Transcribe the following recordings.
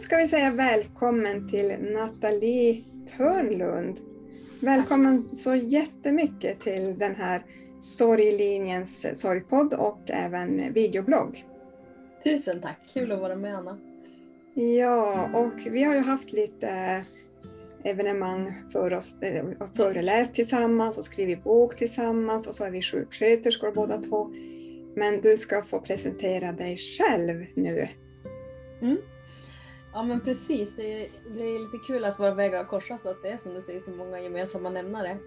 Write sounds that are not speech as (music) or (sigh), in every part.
ska vi säga välkommen till Nathalie Törnlund. Välkommen så jättemycket till den här Sorglinjens sorgpodd och även videoblogg. Tusen tack, kul att vara med Anna. Ja, och vi har ju haft lite evenemang för oss, eh, föreläst tillsammans och skrivit bok tillsammans och så är vi sjuksköterskor båda två. Men du ska få presentera dig själv nu. Mm. Ja men precis, det är, det är lite kul att våra vägar har korsats och att det är som du säger så många gemensamma nämnare.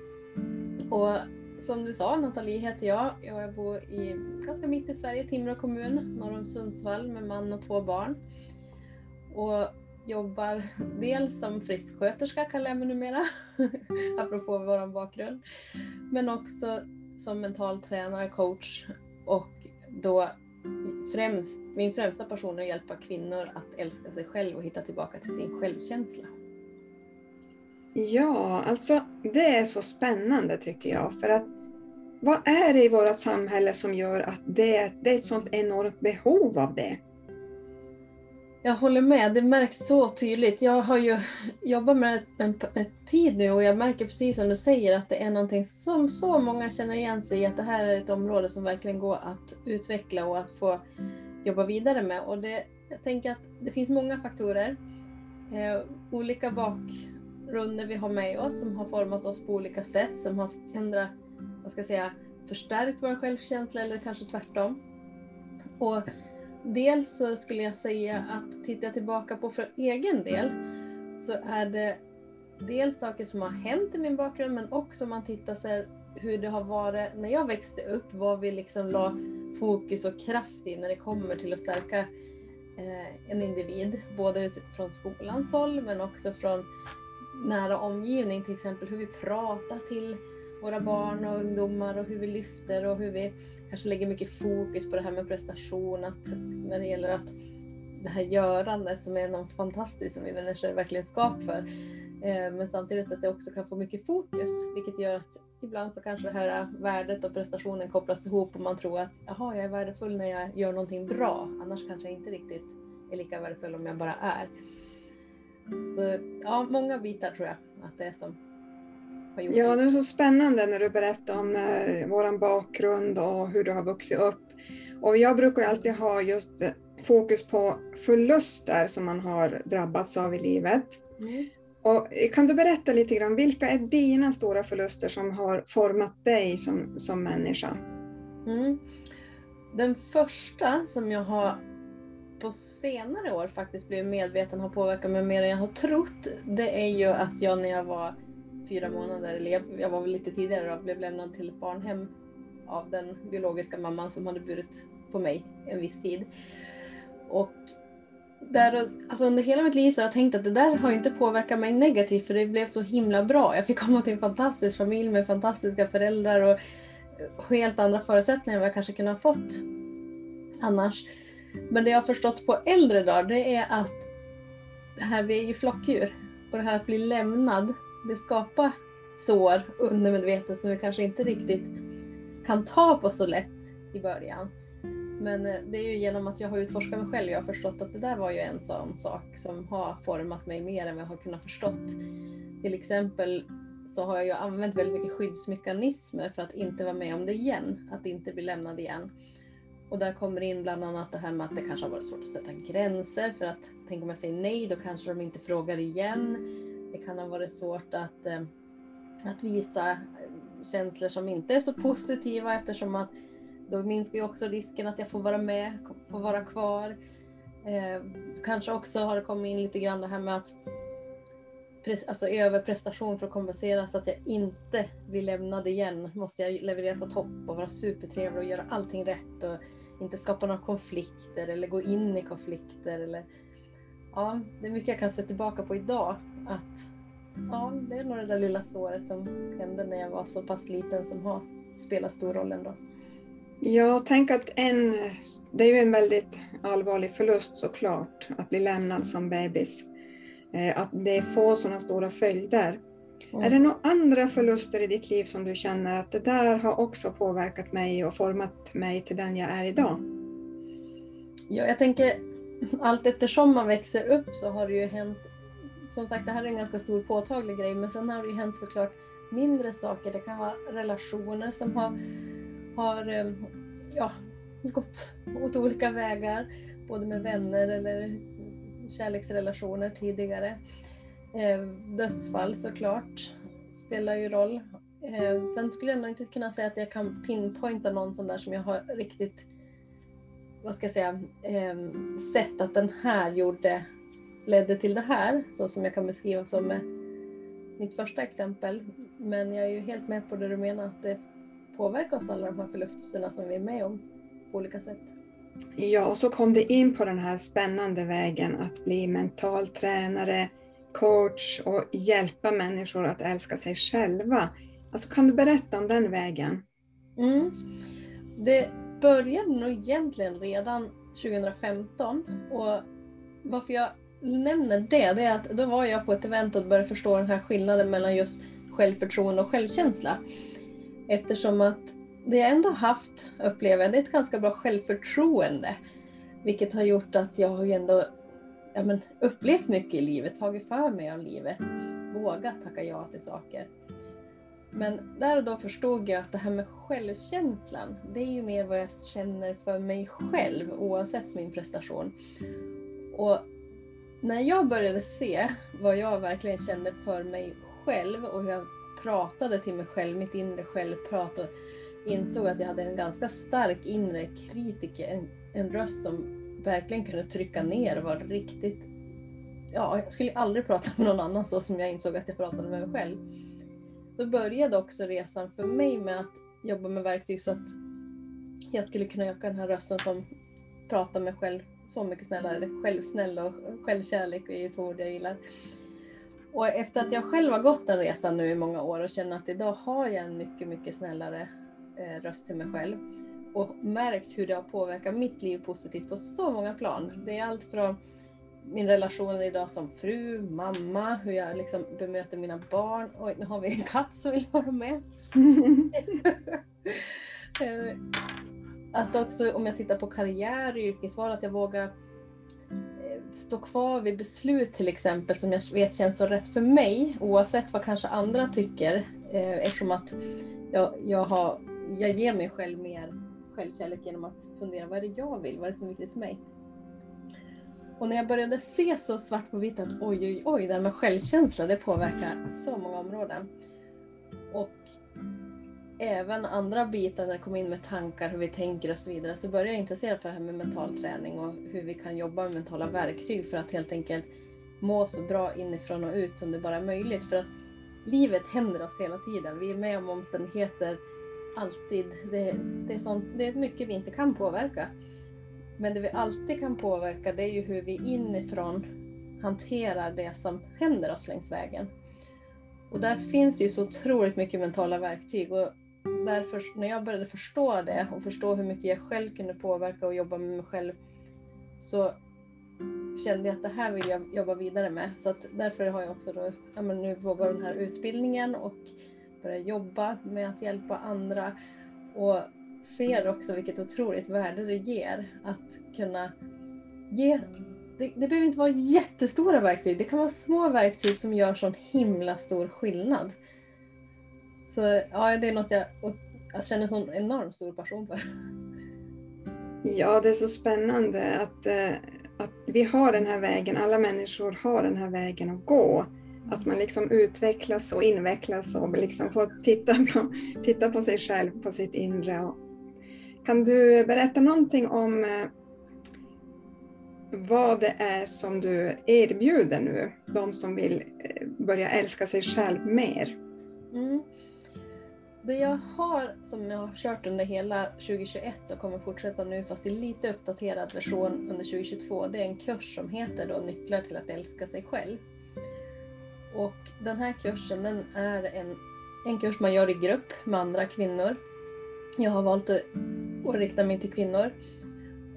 Och som du sa, Nathalie heter jag. Jag bor i ganska mitt i Sverige, Timrå kommun, norr om Sundsvall med man och två barn. Och jobbar dels som frisksköterska kallar jag mig numera, (laughs) apropå vår bakgrund. Men också som mental tränare, coach och då främst, min främsta passion är att hjälpa kvinnor att älska sig själv och hitta tillbaka till sin självkänsla. Ja, alltså det är så spännande tycker jag. För att vad är det i vårt samhälle som gör att det, det är ett sånt enormt behov av det? Jag håller med, det märks så tydligt. Jag har ju jobbat med det en, en, tid nu och jag märker precis som du säger att det är någonting som så många känner igen sig i, att det här är ett område som verkligen går att utveckla och att få jobba vidare med. Och det, jag tänker att det finns många faktorer, eh, olika bakgrunder vi har med oss som har format oss på olika sätt, som har ändrat, vad ska jag säga, förstärkt vår självkänsla eller kanske tvärtom. Och dels så skulle jag säga att tittar jag tillbaka på för egen del så är det dels saker som har hänt i min bakgrund men också om man tittar sig hur det har varit när jag växte upp, vad vi liksom la fokus och kraft i när det kommer till att stärka eh, en individ. Både från skolans håll men också från nära omgivning, till exempel hur vi pratar till våra barn och ungdomar och hur vi lyfter och hur vi kanske lägger mycket fokus på det här med prestation, att när det gäller att det här görandet som är något fantastiskt som vi människor är verkligen skap för. Eh, men samtidigt att det också kan få mycket fokus, vilket gör att ibland så kanske det här värdet och prestationen kopplas ihop och man tror att jaha, jag är värdefull när jag gör någonting bra, annars kanske jag inte riktigt är lika värdefull om jag bara är. Så ja, många bitar tror jag att det är som Ja, det är så spännande när du berättar om eh, vår bakgrund och hur du har vuxit upp. Och jag brukar alltid ha just eh, fokus på förluster som man har drabbats av i livet. Mm. Och kan du berätta lite grann, vilka är dina stora förluster som har format dig som, som människa? Mm. Den första som jag har på senare år faktiskt blivit medveten har påverkat mig mer än jag har trott, det är ju att jag när jag var fyra månader, eller jag, jag var väl lite tidigare och blev lämnad till ett barnhem av den biologiska mamman som hade burit på mig en viss tid. Och där, alltså under hela mitt liv så har jag tänkt att det där har inte påverkat mig negativt för det blev så himla bra. Jag fick komma till en fantastisk familj med fantastiska föräldrar och helt andra förutsättningar än vad jag kanske kunde ha fått annars. Men det jag har förstått på äldre dagar det är att det här, vi är ju flockdjur och det här att bli lämnad det skapar sår undermedvetet som vi kanske inte riktigt kan ta på så lätt i början. Men eh, det är ju genom att jag har utforskat mig själv jag har förstått att det där var ju en sån sak som har format mig mer än vad jag har kunnat förstått. Till exempel så har jag ju använt väldigt mycket skyddsmekanismer för att inte vara med om det igen, att inte bli lämnad igen. Och där kommer in bland annat det här med att det kanske har varit svårt att sätta gränser för att tänk om jag säger nej då kanske de inte frågar igen. Det kan ha varit svårt att, eh, att visa eh, känslor som inte är så positiva eftersom att då minskar ju också risken att jag får vara med, får vara kvar. Eh, kanske också har det kommit in lite grann det här med att alltså överprestation för att kompensera så att jag inte blir lämnad igen. Måste jag leverera på topp och vara supertrevlig och göra allting rätt och inte skapa några konflikter eller gå in i konflikter. Eller, ja, det är mycket jag kan se tillbaka på idag att ja, det är nog det där lilla såret som hände när jag var så pass liten som har spelat stor roll ändå. Ja, tänk att en, det är ju en väldigt allvarlig förlust såklart, att bli lämnad som bebis. Eh, att det får sådana stora följder. Mm. Är det några andra förluster i ditt liv som du känner att det där har också påverkat mig och format mig till den jag är idag? Ja, jag tänker allt eftersom man växer upp så har det ju hänt, som sagt det här är en ganska stor påtaglig grej, men sen har det ju hänt såklart mindre saker. Det kan vara relationer som har, har eh, ja, gått åt olika vägar, både med vänner eller kärleksrelationer tidigare. Eh, dödsfall såklart spelar ju roll. Eh, sen skulle jag nog inte kunna säga att jag kan pinpointa någon sån där som jag har riktigt, vad ska jag säga, sett att den här gjorde, ledde till det här, så som jag kan beskriva som med mitt första exempel. Men jag är ju helt med på det du menar, att det påverkar oss alla de här förlusterna som vi är med om på olika sätt. Ja, och så kom det in på den här spännande vägen att bli mental tränare, coach och hjälpa människor att älska sig själva. Alltså, kan du berätta om den vägen? Mm. Det började nog egentligen redan 2015 och varför jag nämner det, det är att då var jag på ett event och började förstå den här skillnaden mellan just självförtroende och självkänsla. Eftersom att det jag ändå haft, upplever jag, det är ett ganska bra självförtroende. Vilket har gjort att jag har ju ändå ja, men, upplevt mycket i livet, tagit för mig av livet, vågat tacka ja till saker. Men där och då förstod jag att det här med självkänslan, det är ju mer vad jag känner för mig själv oavsett min prestation. Och när jag började se vad jag verkligen kände för mig själv och hur jag pratade till mig själv, mitt inre självprat och insåg att jag hade en ganska stark inre kritiker, en, en röst som verkligen kunde trycka ner och var riktigt... Ja, jag skulle aldrig prata med någon annan så som jag insåg att jag pratade med mig själv. Då började också resan för mig med att jobba med verktyg så att jag skulle kunna öka den här rösten som pratar med mig själv så mycket snällare. Självsnäll och självkärlek är ju två ord jag gillar. Och efter att jag själv har gått den resan nu i många år och känner att idag har jag en mycket, mycket snällare eh, röst till mig själv och märkt hur det har påverkat mitt liv positivt på så många plan. Det är allt från min relation idag som fru, mamma, hur jag liksom bemöter mina barn. Oj, nu har vi en katt som vill vara med. (laughs) Att också om jag tittar på karriär och yrkesval, att jag vågar eh, stå kvar vid beslut till exempel som jag vet känns så rätt för mig oavsett vad kanske andra tycker. Eh, eftersom att jag, jag, har, jag ger mig själv mer självkärlek genom att fundera vad är det jag vill, vad är det som är viktigt för mig? Och när jag började se så svart på vitt att oj, oj, oj, det här med självkänsla, det påverkar så många områden. Och även andra bitar när det kommer in med tankar, hur vi tänker och så vidare, så började jag intressera för det här med mental träning och hur vi kan jobba med mentala verktyg för att helt enkelt må så bra inifrån och ut som det bara är möjligt. För att livet händer oss hela tiden. Vi är med om omständigheter alltid. Det, det, är sånt, det är mycket vi inte kan påverka. Men det vi alltid kan påverka det är ju hur vi inifrån hanterar det som händer oss längs vägen. Och där finns ju så otroligt mycket mentala verktyg och därför när jag började förstå det och förstå hur mycket jag själv kunde påverka och jobba med mig själv så kände jag att det här vill jag jobba vidare med. Så att därför har jag också då, ja men nu vågar den här utbildningen och börjar jobba med att hjälpa andra och ser också vilket otroligt värde det ger att kunna ge det, det behöver inte vara jättestora verktyg, det kan vara små verktyg som gör sån himla stor skillnad. Så ja, det är något jag, jag känner sån enormt stor passion för. Ja, det är så spännande att, eh, att vi har den här vägen, alla människor har den här vägen att gå. Att man liksom utvecklas och invecklas och liksom får titta på, titta på sig själv, på sitt inre. Kan du berätta någonting om eh, vad det är som du erbjuder nu, de som vill eh, börja älska sig själv mer? Mm. Det jag har, som jag har kört under hela 2021 och kommer fortsätta nu fast i lite uppdaterad version under 2022, det är en kurs som heter då Nycklar till att älska sig själv. Och den här kursen den är en, en kurs man gör i grupp med andra kvinnor. Jag har valt att, att rikta mig till kvinnor.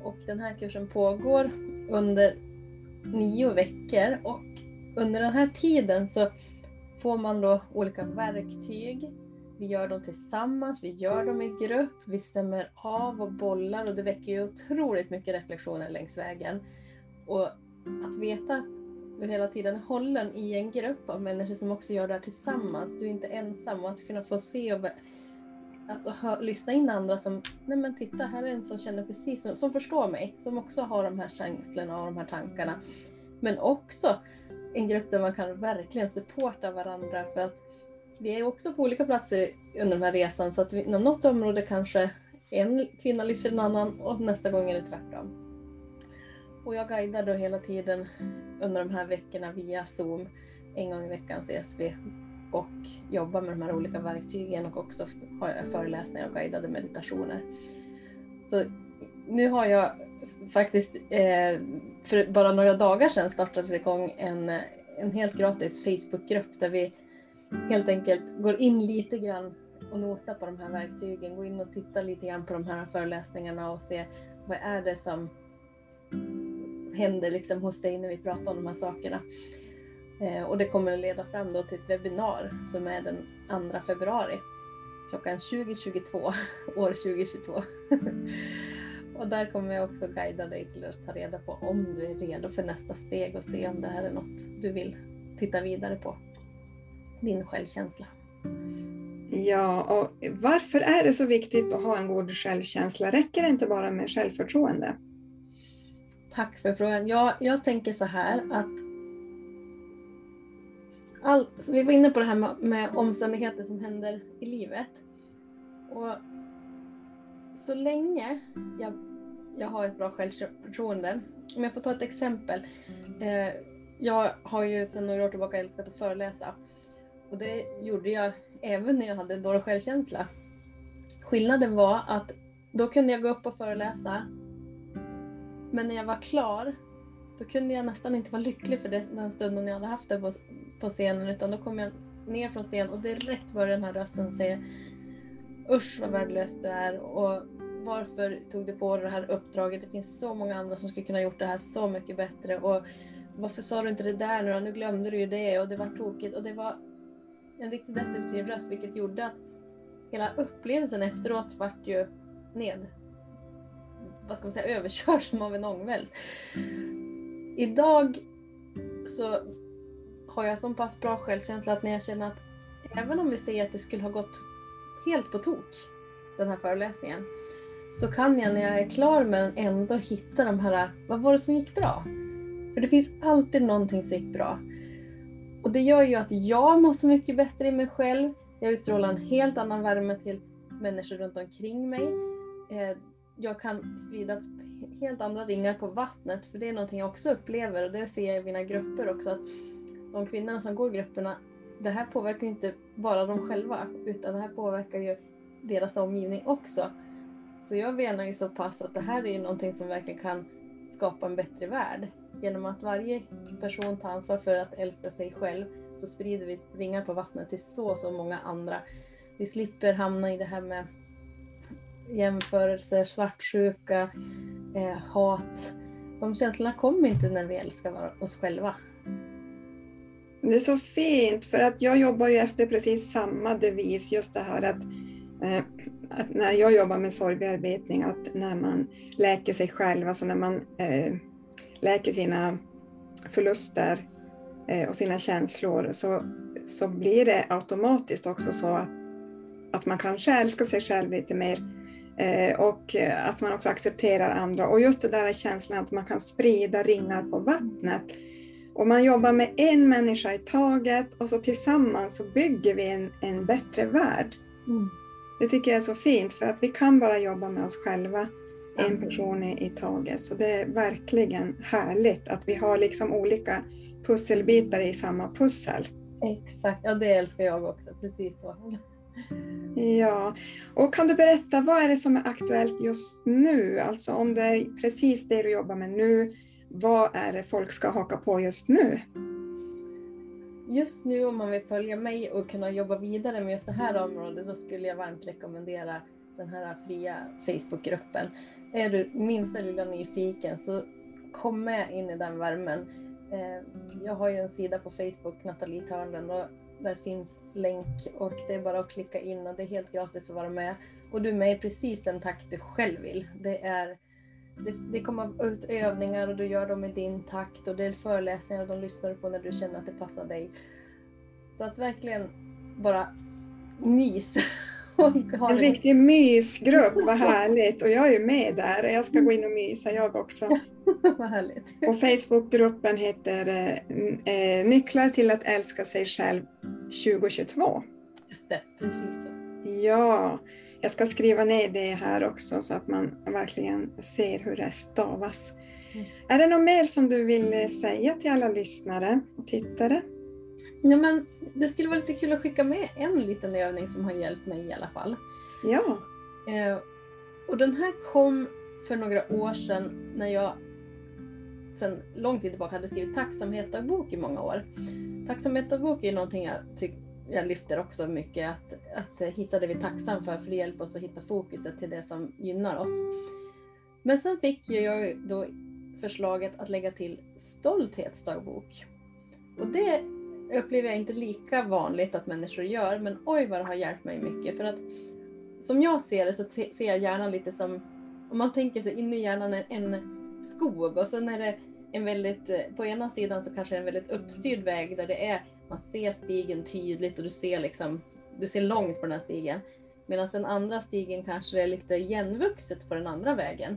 Och den här kursen pågår under nio veckor och under den här tiden så får man då olika verktyg. Vi gör dem tillsammans, vi gör dem i grupp, vi stämmer av och bollar och det väcker ju otroligt mycket reflektioner längs vägen. Och att veta att du hela tiden är hållen i en grupp av människor som också gör det här tillsammans. Du är inte ensam och att kunna få se och alltså, hör, lyssna in andra som, nej men titta här är en som känner precis som, som förstår mig, som också har de här känslorna och de här tankarna. Men också en grupp där man kan verkligen supporta varandra för att vi är också på olika platser under den här resan så att vi, inom något område kanske en kvinna lyfter en annan och nästa gång är det tvärtom. Och jag guidar då hela tiden under de här veckorna via Zoom. En gång i veckan ses vi och jobbar med de här olika verktygen och också har jag föreläsningar och guidade meditationer. Så nu har jag faktiskt eh, för bara några dagar sedan startat igång en, en helt gratis Facebookgrupp där vi helt enkelt går in lite grann och nosar på de här verktygen, går in och tittar lite grann på de här föreläsningarna och ser vad är det som händer liksom hos dig när vi pratar om de här sakerna. Eh, och det kommer att leda fram då till ett webbinar som är den 2 februari klockan 20.22 (laughs) år 2022. (laughs) och där kommer jag också guida dig till att ta reda på om du är redo för nästa steg och se om det här är något du vill titta vidare på. Din självkänsla. Ja, och varför är det så viktigt att ha en god självkänsla? Räcker det inte bara med självförtroende? Tack för frågan. Ja, jag tänker så här att all, vi var inne på det här med, med omständigheter som händer i livet. Och så länge jag, jag har ett bra självförtroende, om jag får ta ett exempel. Eh, jag har ju sedan några år tillbaka älskat att föreläsa. Och det gjorde jag även när jag hade dålig självkänsla. Skillnaden var att då kunde jag gå upp och föreläsa men när jag var klar, då kunde jag nästan inte vara lycklig för den stunden jag hade haft det på, på scenen. Utan då kom jag ner från scenen och direkt var den här rösten säga Usch vad värdelös du är och varför tog du på dig det här uppdraget? Det finns så många andra som skulle kunna gjort det här så mycket bättre. Och varför sa du inte det där nu då? Nu glömde du ju det och det var tokigt. Och det var en riktigt destruktiv röst vilket gjorde att hela upplevelsen efteråt vart ju ned vad ska man säga, (laughs) överkörd som av en ångvält. Idag så har jag så pass bra självkänsla att när jag känner att även om vi säger att det skulle ha gått helt på tok, den här föreläsningen, så kan jag när jag är klar med den ändå hitta de här, vad var det som gick bra? För det finns alltid någonting som gick bra. Och det gör ju att jag mår så mycket bättre i mig själv. Jag utstrålar en helt annan värme till människor runt omkring mig. Eh, jag kan sprida helt andra ringar på vattnet för det är någonting jag också upplever och det ser jag i mina grupper också att de kvinnorna som går i grupperna det här påverkar inte bara dem själva utan det här påverkar ju deras omgivning också. Så jag menar ju så pass att det här är någonting som verkligen kan skapa en bättre värld. Genom att varje person tar ansvar för att älska sig själv så sprider vi ringar på vattnet till så, så många andra. Vi slipper hamna i det här med jämförelser, svartsjuka, eh, hat. De känslorna kommer inte när vi älskar oss själva. Det är så fint, för att jag jobbar ju efter precis samma devis, just det här att, eh, att när jag jobbar med sorgbearbetning, att när man läker sig själv, alltså när man eh, läker sina förluster eh, och sina känslor, så, så blir det automatiskt också så att, att man kanske älskar sig själv lite mer Eh, och att man också accepterar andra. Och just det där känslan att man kan sprida ringar på vattnet. Och man jobbar med en människa i taget och så tillsammans så bygger vi en, en bättre värld. Mm. Det tycker jag är så fint för att vi kan bara jobba med oss själva, en person i, taget. Så det är verkligen härligt att vi har liksom olika pusselbitar i samma pussel. Exakt, ja det älskar jag också, precis så. Ja, och kan du berätta vad är det som är aktuellt just nu? Alltså om det är precis det du jobbar med nu, vad är det folk ska haka på just nu? Just nu om man vill följa mig och kunna jobba vidare med just det här området, då skulle jag varmt rekommendera den här fria Facebookgruppen. Är du minsta lilla nyfiken så kom med in i den värmen. Eh, jag har ju en sida på Facebook, Nathalie Törnlund, och där finns länk och det är bara att klicka in och det är helt gratis att vara med. Och du är med i precis den takt du själv vill. Det är det, det kommer ut övningar och du gör dem i din takt och det är föreläsningar och de lyssnar på när du känner att det passar dig. Så att verkligen bara mys. (laughs) En riktig mysgrupp, vad härligt! Och jag är ju med där, jag ska gå in och mysa jag också. (laughs) vad härligt! Och Facebookgruppen heter eh, Nycklar till att älska sig själv 2022. Just det, precis så. Ja, jag ska skriva ner det här också så att man verkligen ser hur det stavas. Mm. Är det något mer som du vill säga till alla lyssnare och tittare? Ja, men det skulle vara lite kul att skicka med en liten övning som har hjälpt mig i alla fall. Ja. Eh, och den här kom för några år sedan när jag sedan lång tid tillbaka hade skrivit tacksamhetsdagbok i många år. Tacksamhetsdagbok är någonting jag, jag lyfter också mycket, att, att hitta det vi är tacksam för, för det hjälper oss att hitta fokuset till det som gynnar oss. Men sen fick jag då förslaget att lägga till stolthetsdagbok. Och det upplever jag inte lika vanligt att människor gör, men oj vad det har hjälpt mig mycket. För att som jag ser det så ser jag hjärnan lite som, om man tänker sig in i hjärnan en skog och sen är det en väldigt, eh, på ena sidan så kanske en väldigt uppstyrd väg där det är, man ser stigen tydligt och du ser liksom, du ser långt på den här stigen. Medan den andra stigen kanske är lite igenvuxet på den andra vägen.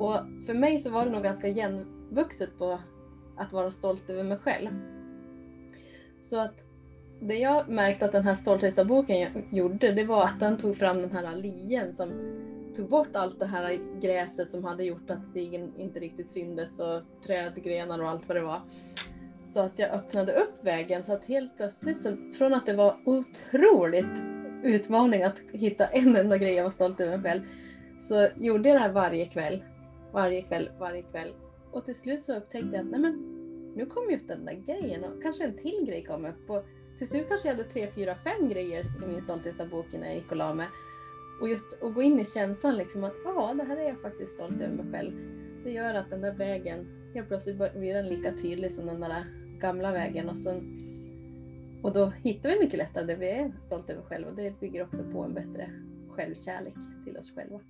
Och för mig så var det nog ganska igenvuxet på att vara stolt över mig själv. Så att det jag märkte att den här stolthetsboken gjorde, det var att den tog fram den här lien som tog bort allt det här gräset som hade gjort att stigen inte riktigt syndes och trädgrenar och allt vad det var. Så att jag öppnade upp vägen så att helt plötsligt, så, från att det var otroligt utmaning att hitta en enda grej jag var stolt över mig själv, så gjorde jag det här varje kväll. Varje kväll, varje kväll. Och till slut så upptäckte jag att nej men, nu kom ju upp den där grejen och kanske en till grej kom upp. Och till slut kanske jag hade tre, fyra, fem grejer i min Stolthetsdagbok när jag gick och la mig. Och just att gå in i känslan liksom att ja, det här är jag faktiskt stolt över mig själv. Det gör att den där vägen, helt plötsligt blir den lika tydlig som den där gamla vägen. Och, sen, och då hittar vi mycket lättare det vi är stolta över själva och det bygger också på en bättre självkärlek till oss själva.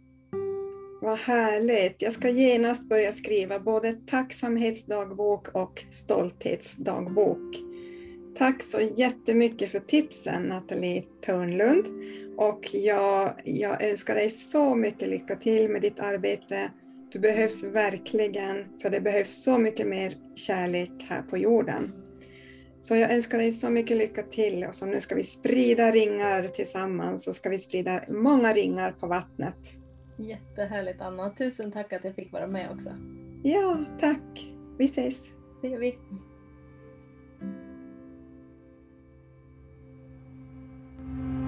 Vad härligt! Jag ska genast börja skriva både tacksamhetsdagbok och stolthetsdagbok. Tack så jättemycket för tipsen Nathalie Törnlund. Och jag, jag önskar dig så mycket lycka till med ditt arbete. Du behövs verkligen, för det behövs så mycket mer kärlek här på jorden. Så jag önskar dig så mycket lycka till och så nu ska vi sprida ringar tillsammans så ska vi sprida många ringar på vattnet. Jättehärligt Anna. Tusen tack att jag fick vara med också. Ja, tack. Vi ses. Det gör vi. Mm.